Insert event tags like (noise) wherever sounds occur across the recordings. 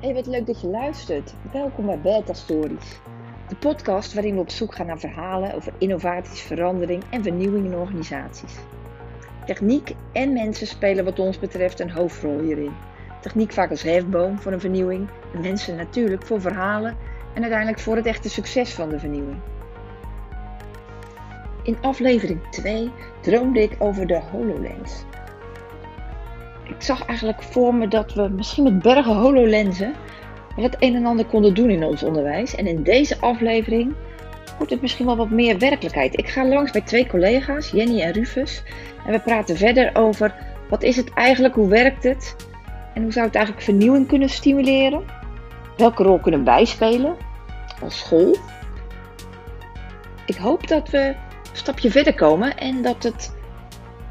Hey, wat leuk dat je luistert. Welkom bij Beta Stories. De podcast waarin we op zoek gaan naar verhalen over innovaties, verandering en vernieuwing in organisaties. Techniek en mensen spelen wat ons betreft een hoofdrol hierin. Techniek vaak als hefboom voor een vernieuwing en mensen natuurlijk voor verhalen en uiteindelijk voor het echte succes van de vernieuwing. In aflevering 2 droomde ik over de HoloLens ik zag eigenlijk voor me dat we misschien met bergen HoloLenzen het een en ander konden doen in ons onderwijs. En in deze aflevering wordt het misschien wel wat meer werkelijkheid. Ik ga langs bij twee collega's, Jenny en Rufus. En we praten verder over wat is het eigenlijk, hoe werkt het? En hoe zou het eigenlijk vernieuwing kunnen stimuleren? Welke rol kunnen wij spelen als school? Ik hoop dat we een stapje verder komen en dat het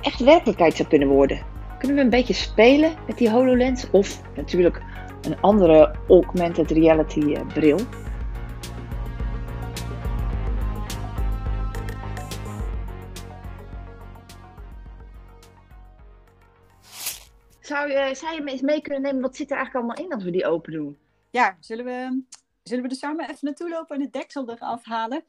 echt werkelijkheid zou kunnen worden. Kunnen we een beetje spelen met die HoloLens? Of natuurlijk een andere augmented reality eh, bril. Zou je, zou je eens mee kunnen nemen, wat zit er eigenlijk allemaal in als we die open doen? Ja, zullen we, zullen we er samen even naartoe lopen en de deksel eraf halen?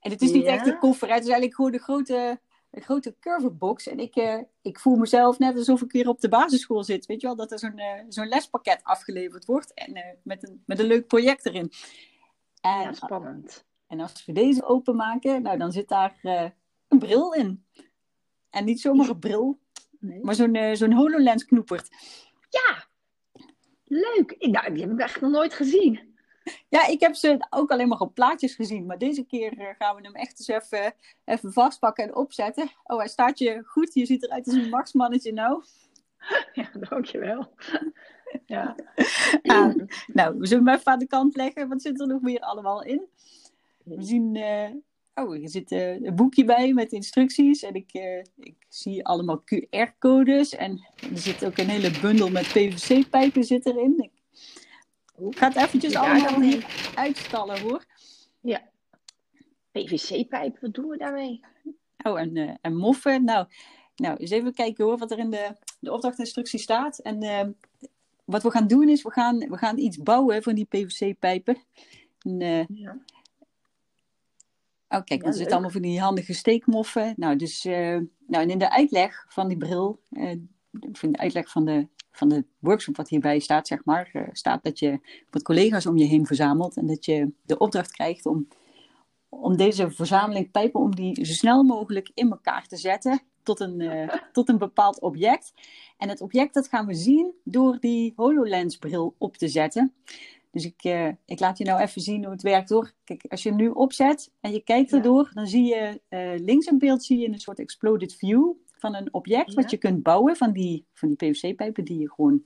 En het is niet echt een koffer, het is eigenlijk gewoon de grote een grote curvebox. En ik, uh, ik voel mezelf net alsof ik weer op de basisschool zit. Weet je wel, dat er zo'n uh, zo'n lespakket afgeleverd wordt. En uh, met, een, met een leuk project erin. En, ja, spannend. En als we deze openmaken, nou, dan zit daar een bril in. En niet zomaar een bril, nee. maar zo'n zo'n HoloLens knoepert. Ja, leuk. Nou, die heb ik echt nog nooit gezien. Ja, ik heb ze ook alleen maar op plaatjes gezien. Maar deze keer eh, gaan we hem echt eens even, even vastpakken en opzetten. Oh, hij staat je goed. Je ziet eruit als een Marsmannetje nou. (laughs) Ja, dankjewel. Ja. (laughs) Ah, nou, we zullen hem even aan de kant leggen. Wat zit er nog meer allemaal in? We zien... Uh, oh, er zit uh, een boekje bij met instructies. En ik, uh, ik zie allemaal QR-codes. En er zit ook een hele bundel met PVC-pijpen zit erin. Ik ga het eventjes allemaal niet uitstallen hoor. Ja. PVC-pijp, wat doen we daarmee? Oh, en, uh, en moffen. Nou, nou, eens even kijken hoor, wat er in de, de opdrachtinstructie staat. En uh, wat we gaan doen is, we gaan, we gaan iets bouwen van die PVC-pijpen. Uh, ja. Oh, kijk, er zitten allemaal van die handige steekmoffen. Nou, dus, nou, en in de uitleg van die bril, in de uitleg van de van de workshop wat hierbij staat, zeg maar, uh, staat dat je wat collega's om je heen verzamelt en dat je de opdracht krijgt om, om deze verzameling pijpen, om die zo snel mogelijk in elkaar te zetten tot een, uh, (laughs) tot een bepaald object. En het object dat gaan we zien door die HoloLens bril op te zetten. Dus ik, uh, ik laat je nou even zien hoe het werkt hoor. Kijk, als je hem nu opzet en je kijkt erdoor, dan zie je links in beeld zie je een soort exploded view van een object wat je kunt bouwen van die, van die PVC-pijpen die je gewoon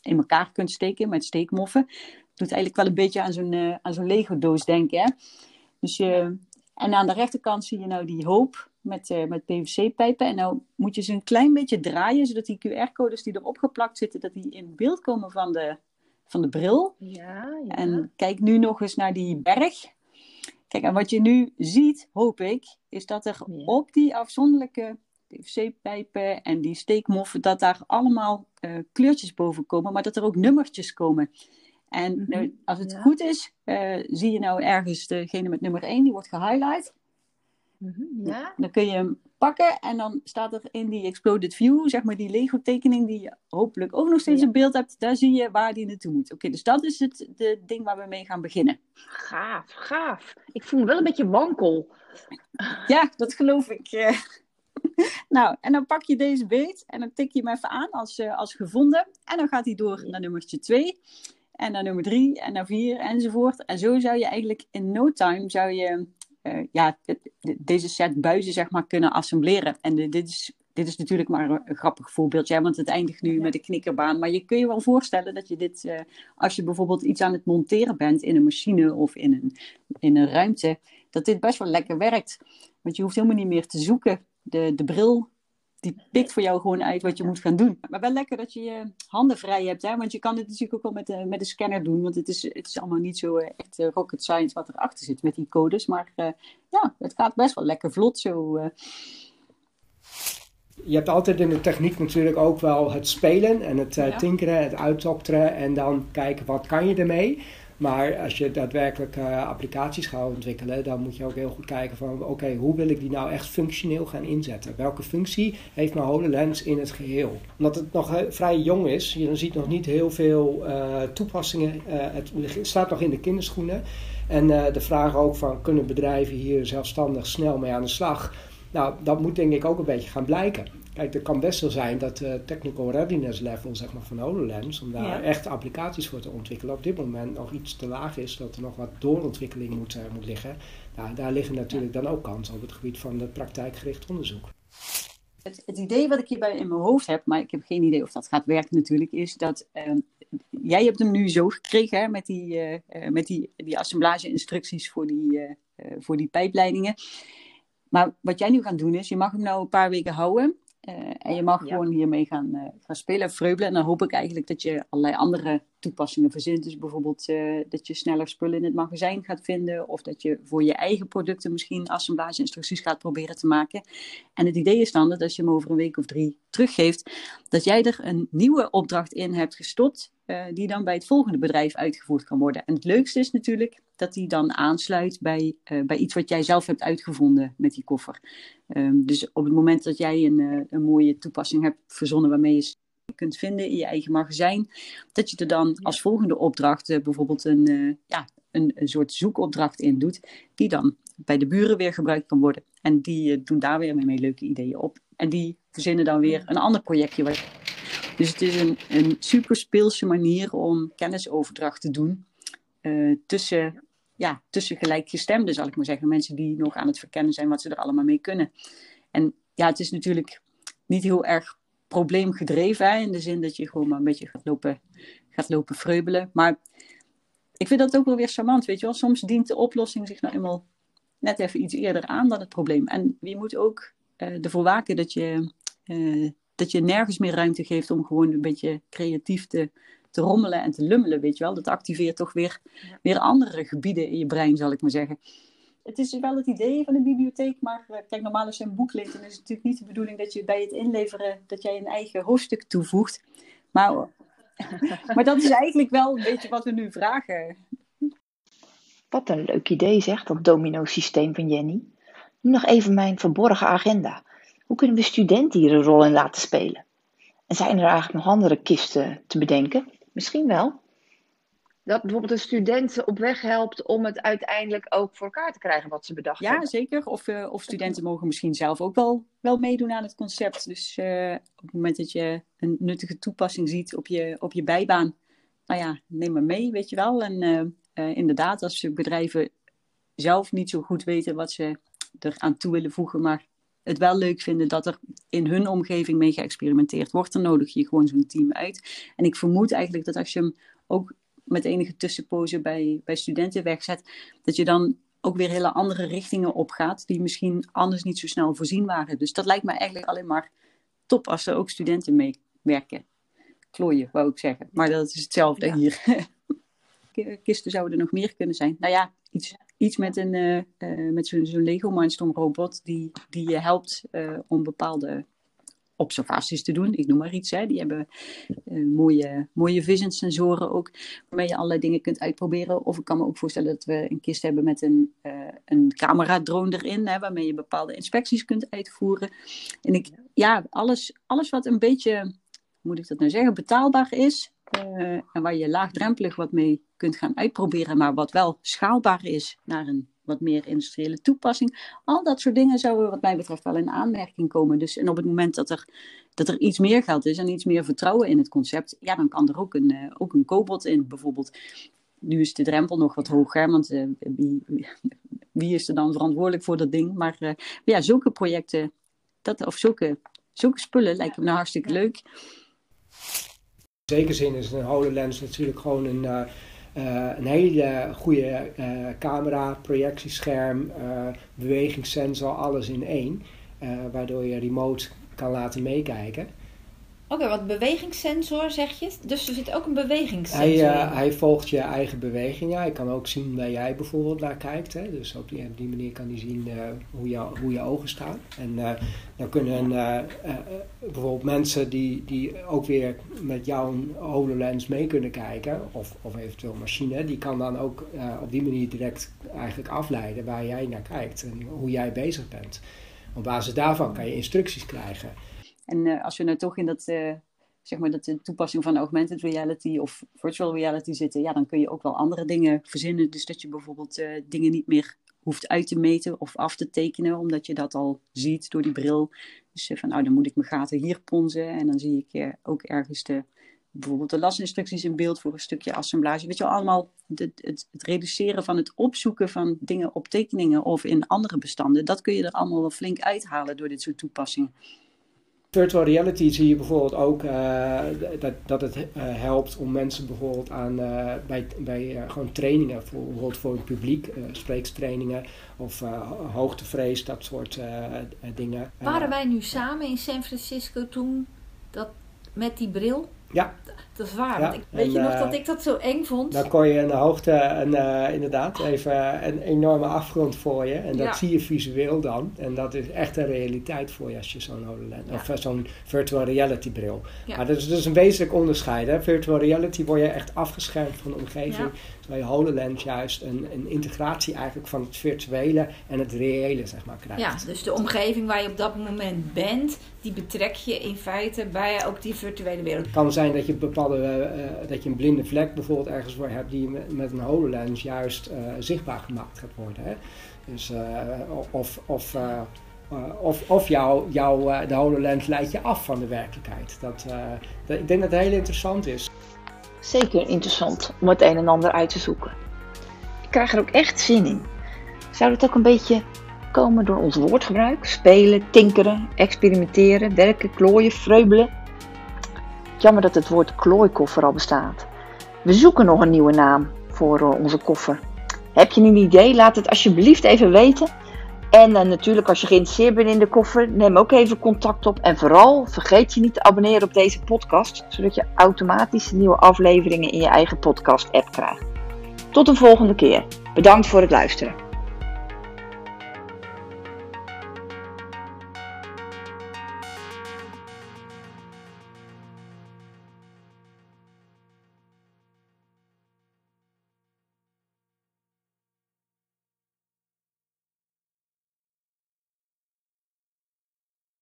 in elkaar kunt steken met steekmoffen. Doet eigenlijk wel een beetje aan zo'n uh, aan zo'n Lego-doos denken. Hè? Dus, uh, en aan de rechterkant zie je nou die hoop met, uh, met PVC-pijpen. En nou moet je ze een klein beetje draaien, zodat die QR-codes die erop geplakt zitten, dat die in beeld komen van de, van de bril. Ja, ja. En kijk nu nog eens naar die berg. Kijk, en wat je nu ziet, hoop ik, is dat er op die afzonderlijke PVC-pijpen en die steekmoffen, dat daar allemaal uh, kleurtjes boven komen, maar dat er ook nummertjes komen. En mm -hmm. als het goed is, uh, zie je nou ergens degene met nummer 1, die wordt gehighlight. Mm -hmm. ja. Dan kun je hem pakken en dan staat er in die Exploded View, zeg maar die Lego-tekening die je hopelijk ook nog steeds ja. in beeld hebt, daar zie je waar die naartoe moet. Oké, okay, dus dat is het de ding waar we mee gaan beginnen. Gaaf, gaaf. Ik voel me wel een beetje wankel. Ja, dat geloof ik. Eh. (laughs) nou, en dan pak je deze beet en dan tik je hem even aan als, uh, als gevonden. En dan gaat hij door naar nummertje 2. En naar nummer 3 en naar 4 enzovoort. En zo zou je eigenlijk in no time zou je, uh, ja, deze set buizen zeg maar kunnen assembleren. En de, dit is dit is natuurlijk maar een, grappig voorbeeldje, want het eindigt nu met een knikkerbaan. Maar je kun je wel voorstellen dat je dit, uh, als je bijvoorbeeld iets aan het monteren bent in een machine of in een, in een ruimte, dat dit best wel lekker werkt. Want je hoeft helemaal niet meer te zoeken de, de bril, die pikt voor jou gewoon uit wat je moet gaan doen. Maar wel lekker dat je je handen vrij hebt, hè? want je kan het natuurlijk ook wel met de, met de scanner doen, want het is, het is allemaal niet zo eh, echt uh, rocket science wat erachter zit met die codes. Maar uh, ja, het gaat best wel lekker vlot zo. Je hebt altijd in de techniek natuurlijk ook wel het spelen en het uh, tinkeren, het uitdokteren en dan kijken wat kan je ermee. Maar als je daadwerkelijk uh, applicaties gaat ontwikkelen, dan moet je ook heel goed kijken van oké, hoe wil ik die nou echt functioneel gaan inzetten? Welke functie heeft mijn HoloLens in het geheel? Omdat het nog vrij jong is, je ziet nog niet heel veel uh, toepassingen. Uh, het staat nog in de kinderschoenen. En de vraag ook van kunnen bedrijven hier zelfstandig snel mee aan de slag? Nou, dat moet denk ik ook een beetje gaan blijken. Kijk, het kan best wel zijn dat de technical readiness level zeg maar, van HoloLens, om daar echt applicaties voor te ontwikkelen, op dit moment nog iets te laag is, dat er nog wat doorontwikkeling moet, uh, moet liggen. Nou, daar liggen natuurlijk dan ook kansen op het gebied van het praktijkgericht onderzoek. Het, het, idee wat ik hierbij in mijn hoofd heb, maar ik heb geen idee of dat gaat werken natuurlijk, is dat uh, jij hebt hem nu zo gekregen hè, met, die, uh, met die, die assemblage-instructies voor die, voor die pijpleidingen. Maar wat jij nu gaat doen is, je mag hem nou een paar weken houden. Uh, en je mag gewoon hiermee gaan, uh, gaan spelen, vreubelen. En dan hoop ik eigenlijk dat je allerlei andere toepassingen verzint. Dus bijvoorbeeld uh, dat je sneller spullen in het magazijn gaat vinden. Of dat je voor je eigen producten misschien assemblage-instructies gaat proberen te maken. En het idee is dan dat als je hem over een week of drie teruggeeft, dat jij er een nieuwe opdracht in hebt gestopt. die dan bij het volgende bedrijf uitgevoerd kan worden. En het leukste is natuurlijk dat die dan aansluit bij, bij iets wat jij zelf hebt uitgevonden met die koffer. Um, dus op het moment dat jij een, een mooie toepassing hebt verzonnen waarmee je kunt vinden in je eigen magazijn. Dat je er dan als volgende opdracht uh, bijvoorbeeld een, uh, ja, een, een soort zoekopdracht in doet. Die dan bij de buren weer gebruikt kan worden. En die uh, doen daar weer mee leuke ideeën op. En die verzinnen dan weer een ander projectje. Dus het is een, een super speelse manier om kennisoverdracht te doen. tussen, ja, tussen gelijkgestemden, zal ik maar zeggen. Mensen die nog aan het verkennen zijn wat ze er allemaal mee kunnen. En ja, het is natuurlijk niet heel erg probleemgedreven. In de zin dat je gewoon maar een beetje gaat lopen, gaat lopen vreubelen. Maar ik vind dat ook wel weer charmant, weet je wel. Soms dient de oplossing zich nou eenmaal net even iets eerder aan dan het probleem. En je moet ook uh, ervoor waken dat je, uh, dat je nergens meer ruimte geeft om gewoon een beetje creatief te, te rommelen en te lummelen, weet je wel. Dat activeert toch weer, weer andere gebieden in je brein, zal ik maar zeggen het is wel het idee van een bibliotheek, maar eh, kijk, normaal als een boek leest, dan is het natuurlijk niet de bedoeling dat je bij het inleveren, dat jij een eigen hoofdstuk toevoegt. Maar, (laughs) maar dat is eigenlijk wel een beetje wat we nu vragen. Wat een leuk idee zeg, dat domino-systeem van Jenny. Nu nog even mijn verborgen agenda. Hoe kunnen we studenten hier een rol in laten spelen? En zijn er eigenlijk nog andere kisten te bedenken? Misschien wel dat bijvoorbeeld een student op weg helpt om het uiteindelijk ook voor elkaar te krijgen wat ze bedacht ja, hebben. Ja, zeker. Of, uh, of studenten mogen misschien zelf ook wel, wel meedoen aan het concept. Dus uh, op het moment dat je een nuttige toepassing ziet op je, op je bijbaan, nou ja, neem maar mee, weet je wel. En uh, inderdaad, als bedrijven zelf niet zo goed weten wat ze er aan toe willen voegen, maar het wel leuk vinden dat er in hun omgeving mee geëxperimenteerd wordt, dan nodig je gewoon zo'n team uit. En ik vermoed eigenlijk dat als je hem ook met enige tussenpoze bij, bij studenten wegzet, dat je dan ook weer hele andere richtingen opgaat, die misschien anders niet zo snel voorzien waren. Dus dat lijkt me eigenlijk alleen maar top als er ook studenten meewerken. Klooien, wou ik zeggen. Maar dat is hetzelfde hier. (laughs) Kisten zouden er nog meer kunnen zijn. Nou ja, iets, iets met, een, uh, uh, met zo'n zo Lego Mindstorm robot die, die je helpt uh, om bepaalde observaties te doen. Ik noem maar iets. Die hebben uh, mooie, mooie vision sensoren ook, waarmee je allerlei dingen kunt uitproberen. Of ik kan me ook voorstellen dat we een kist hebben met een, uh, een camera-drone erin, hè, waarmee je bepaalde inspecties kunt uitvoeren. En ik, ja, alles, alles wat een beetje, moet ik dat nou zeggen, betaalbaar is. Uh, en waar je laagdrempelig wat mee kunt gaan uitproberen, maar wat wel schaalbaar is naar een wat meer industriële toepassing. Al dat soort dingen zouden wat mij betreft wel in aanmerking komen. Dus en op het moment dat er, dat er iets meer geld is en iets meer vertrouwen in het concept, ja, dan kan er ook een, uh, ook een cobot in bijvoorbeeld. Nu is de drempel nog wat hoger, want uh, wie, wie, is er dan verantwoordelijk voor dat ding? Maar, uh, ja, zulke projecten, dat, of zulke, spullen lijken me nou hartstikke leuk. Zekere zin is een HoloLens natuurlijk gewoon een een hele goede uh, camera, projectiescherm, uh, bewegingssensor, alles in één. waardoor je remote kan laten meekijken. Oké, wat bewegingssensor zeg je. Dus er zit ook een bewegingssensor Hij, in. eh, hij volgt je eigen bewegingen. Hij kan ook zien waar jij bijvoorbeeld naar kijkt. Hè. Dus op die, op die manier kan hij zien eh, hoe, jou, hoe je ogen staan. En eh, dan kunnen bijvoorbeeld mensen die, die ook weer met jouw HoloLens mee kunnen kijken, of, of eventueel machine, die kan dan ook op die manier direct eigenlijk afleiden waar jij naar kijkt en hoe jij bezig bent. Op basis daarvan kan je instructies krijgen. En eh, als we nou toch in dat, eh, zeg maar, dat de toepassing van augmented reality of virtual reality zitten, ja, dan kun je ook wel andere dingen verzinnen. Dus dat je bijvoorbeeld eh, dingen niet meer hoeft uit te meten of af te tekenen, omdat je dat al ziet door die bril. Dus van, nou, dan moet ik mijn gaten hier ponzen en dan zie ik ook ergens de, bijvoorbeeld de lasinstructies in beeld voor een stukje assemblage. Weet je allemaal het, het, het reduceren van het opzoeken van dingen op tekeningen of in andere bestanden, dat kun je er allemaal wel flink uithalen door dit soort toepassingen. Virtual reality zie je bijvoorbeeld ook eh, dat, dat het eh, helpt om mensen bijvoorbeeld aan eh, bij, bij gewoon trainingen, voor, bijvoorbeeld voor het publiek, spreekstrainingen of hoogtevrees, dat soort dingen. Waren wij nu samen in San Francisco toen dat, met die bril? Ja. Dat is waar. Ja, ik, weet en, je nog eh, dat ik dat zo eng vond? Dan kon je aan de hoogte een, eh, inderdaad even een enorme afgrond voor je. En dat Ja. zie je visueel dan. En dat is echt een realiteit voor je als je zo'n HoloLens Ja. of eh, zo'n virtual reality bril. Maar dat is dus een wezenlijk onderscheid. Hè? Virtual reality word je echt afgeschermd van de omgeving. Terwijl je HoloLens juist een, een integratie eigenlijk van het virtuele en het reële zeg maar krijgt. Ja, dus de omgeving waar je op dat moment bent, die betrek je in feite bij ook die virtuele wereld. Het kan zijn dat je, bepaalde, eh, dat je een blinde vlek bijvoorbeeld ergens voor hebt die met, een HoloLens juist eh, zichtbaar gemaakt gaat worden. Hè? Dus, eh, of of, of, of jouw eh, de HoloLens leidt je af van de werkelijkheid. Dat, dat, ik denk dat het heel interessant is. Zeker interessant om het een en ander uit te zoeken. Ik krijg er ook echt zin in. Zou het ook een beetje komen door ons woordgebruik? Spelen, tinkeren, experimenteren, werken, klooien, vreubelen. Jammer dat het woord klooikoffer al bestaat. We zoeken nog een nieuwe naam voor eh, onze koffer. Heb je een idee? Laat het alsjeblieft even weten. En eh, natuurlijk als je geïnteresseerd bent in de koffer, neem ook even contact op. En vooral vergeet je niet te abonneren op deze podcast, zodat je automatisch nieuwe afleveringen in je eigen podcast app krijgt. Tot een volgende keer. Bedankt voor het luisteren.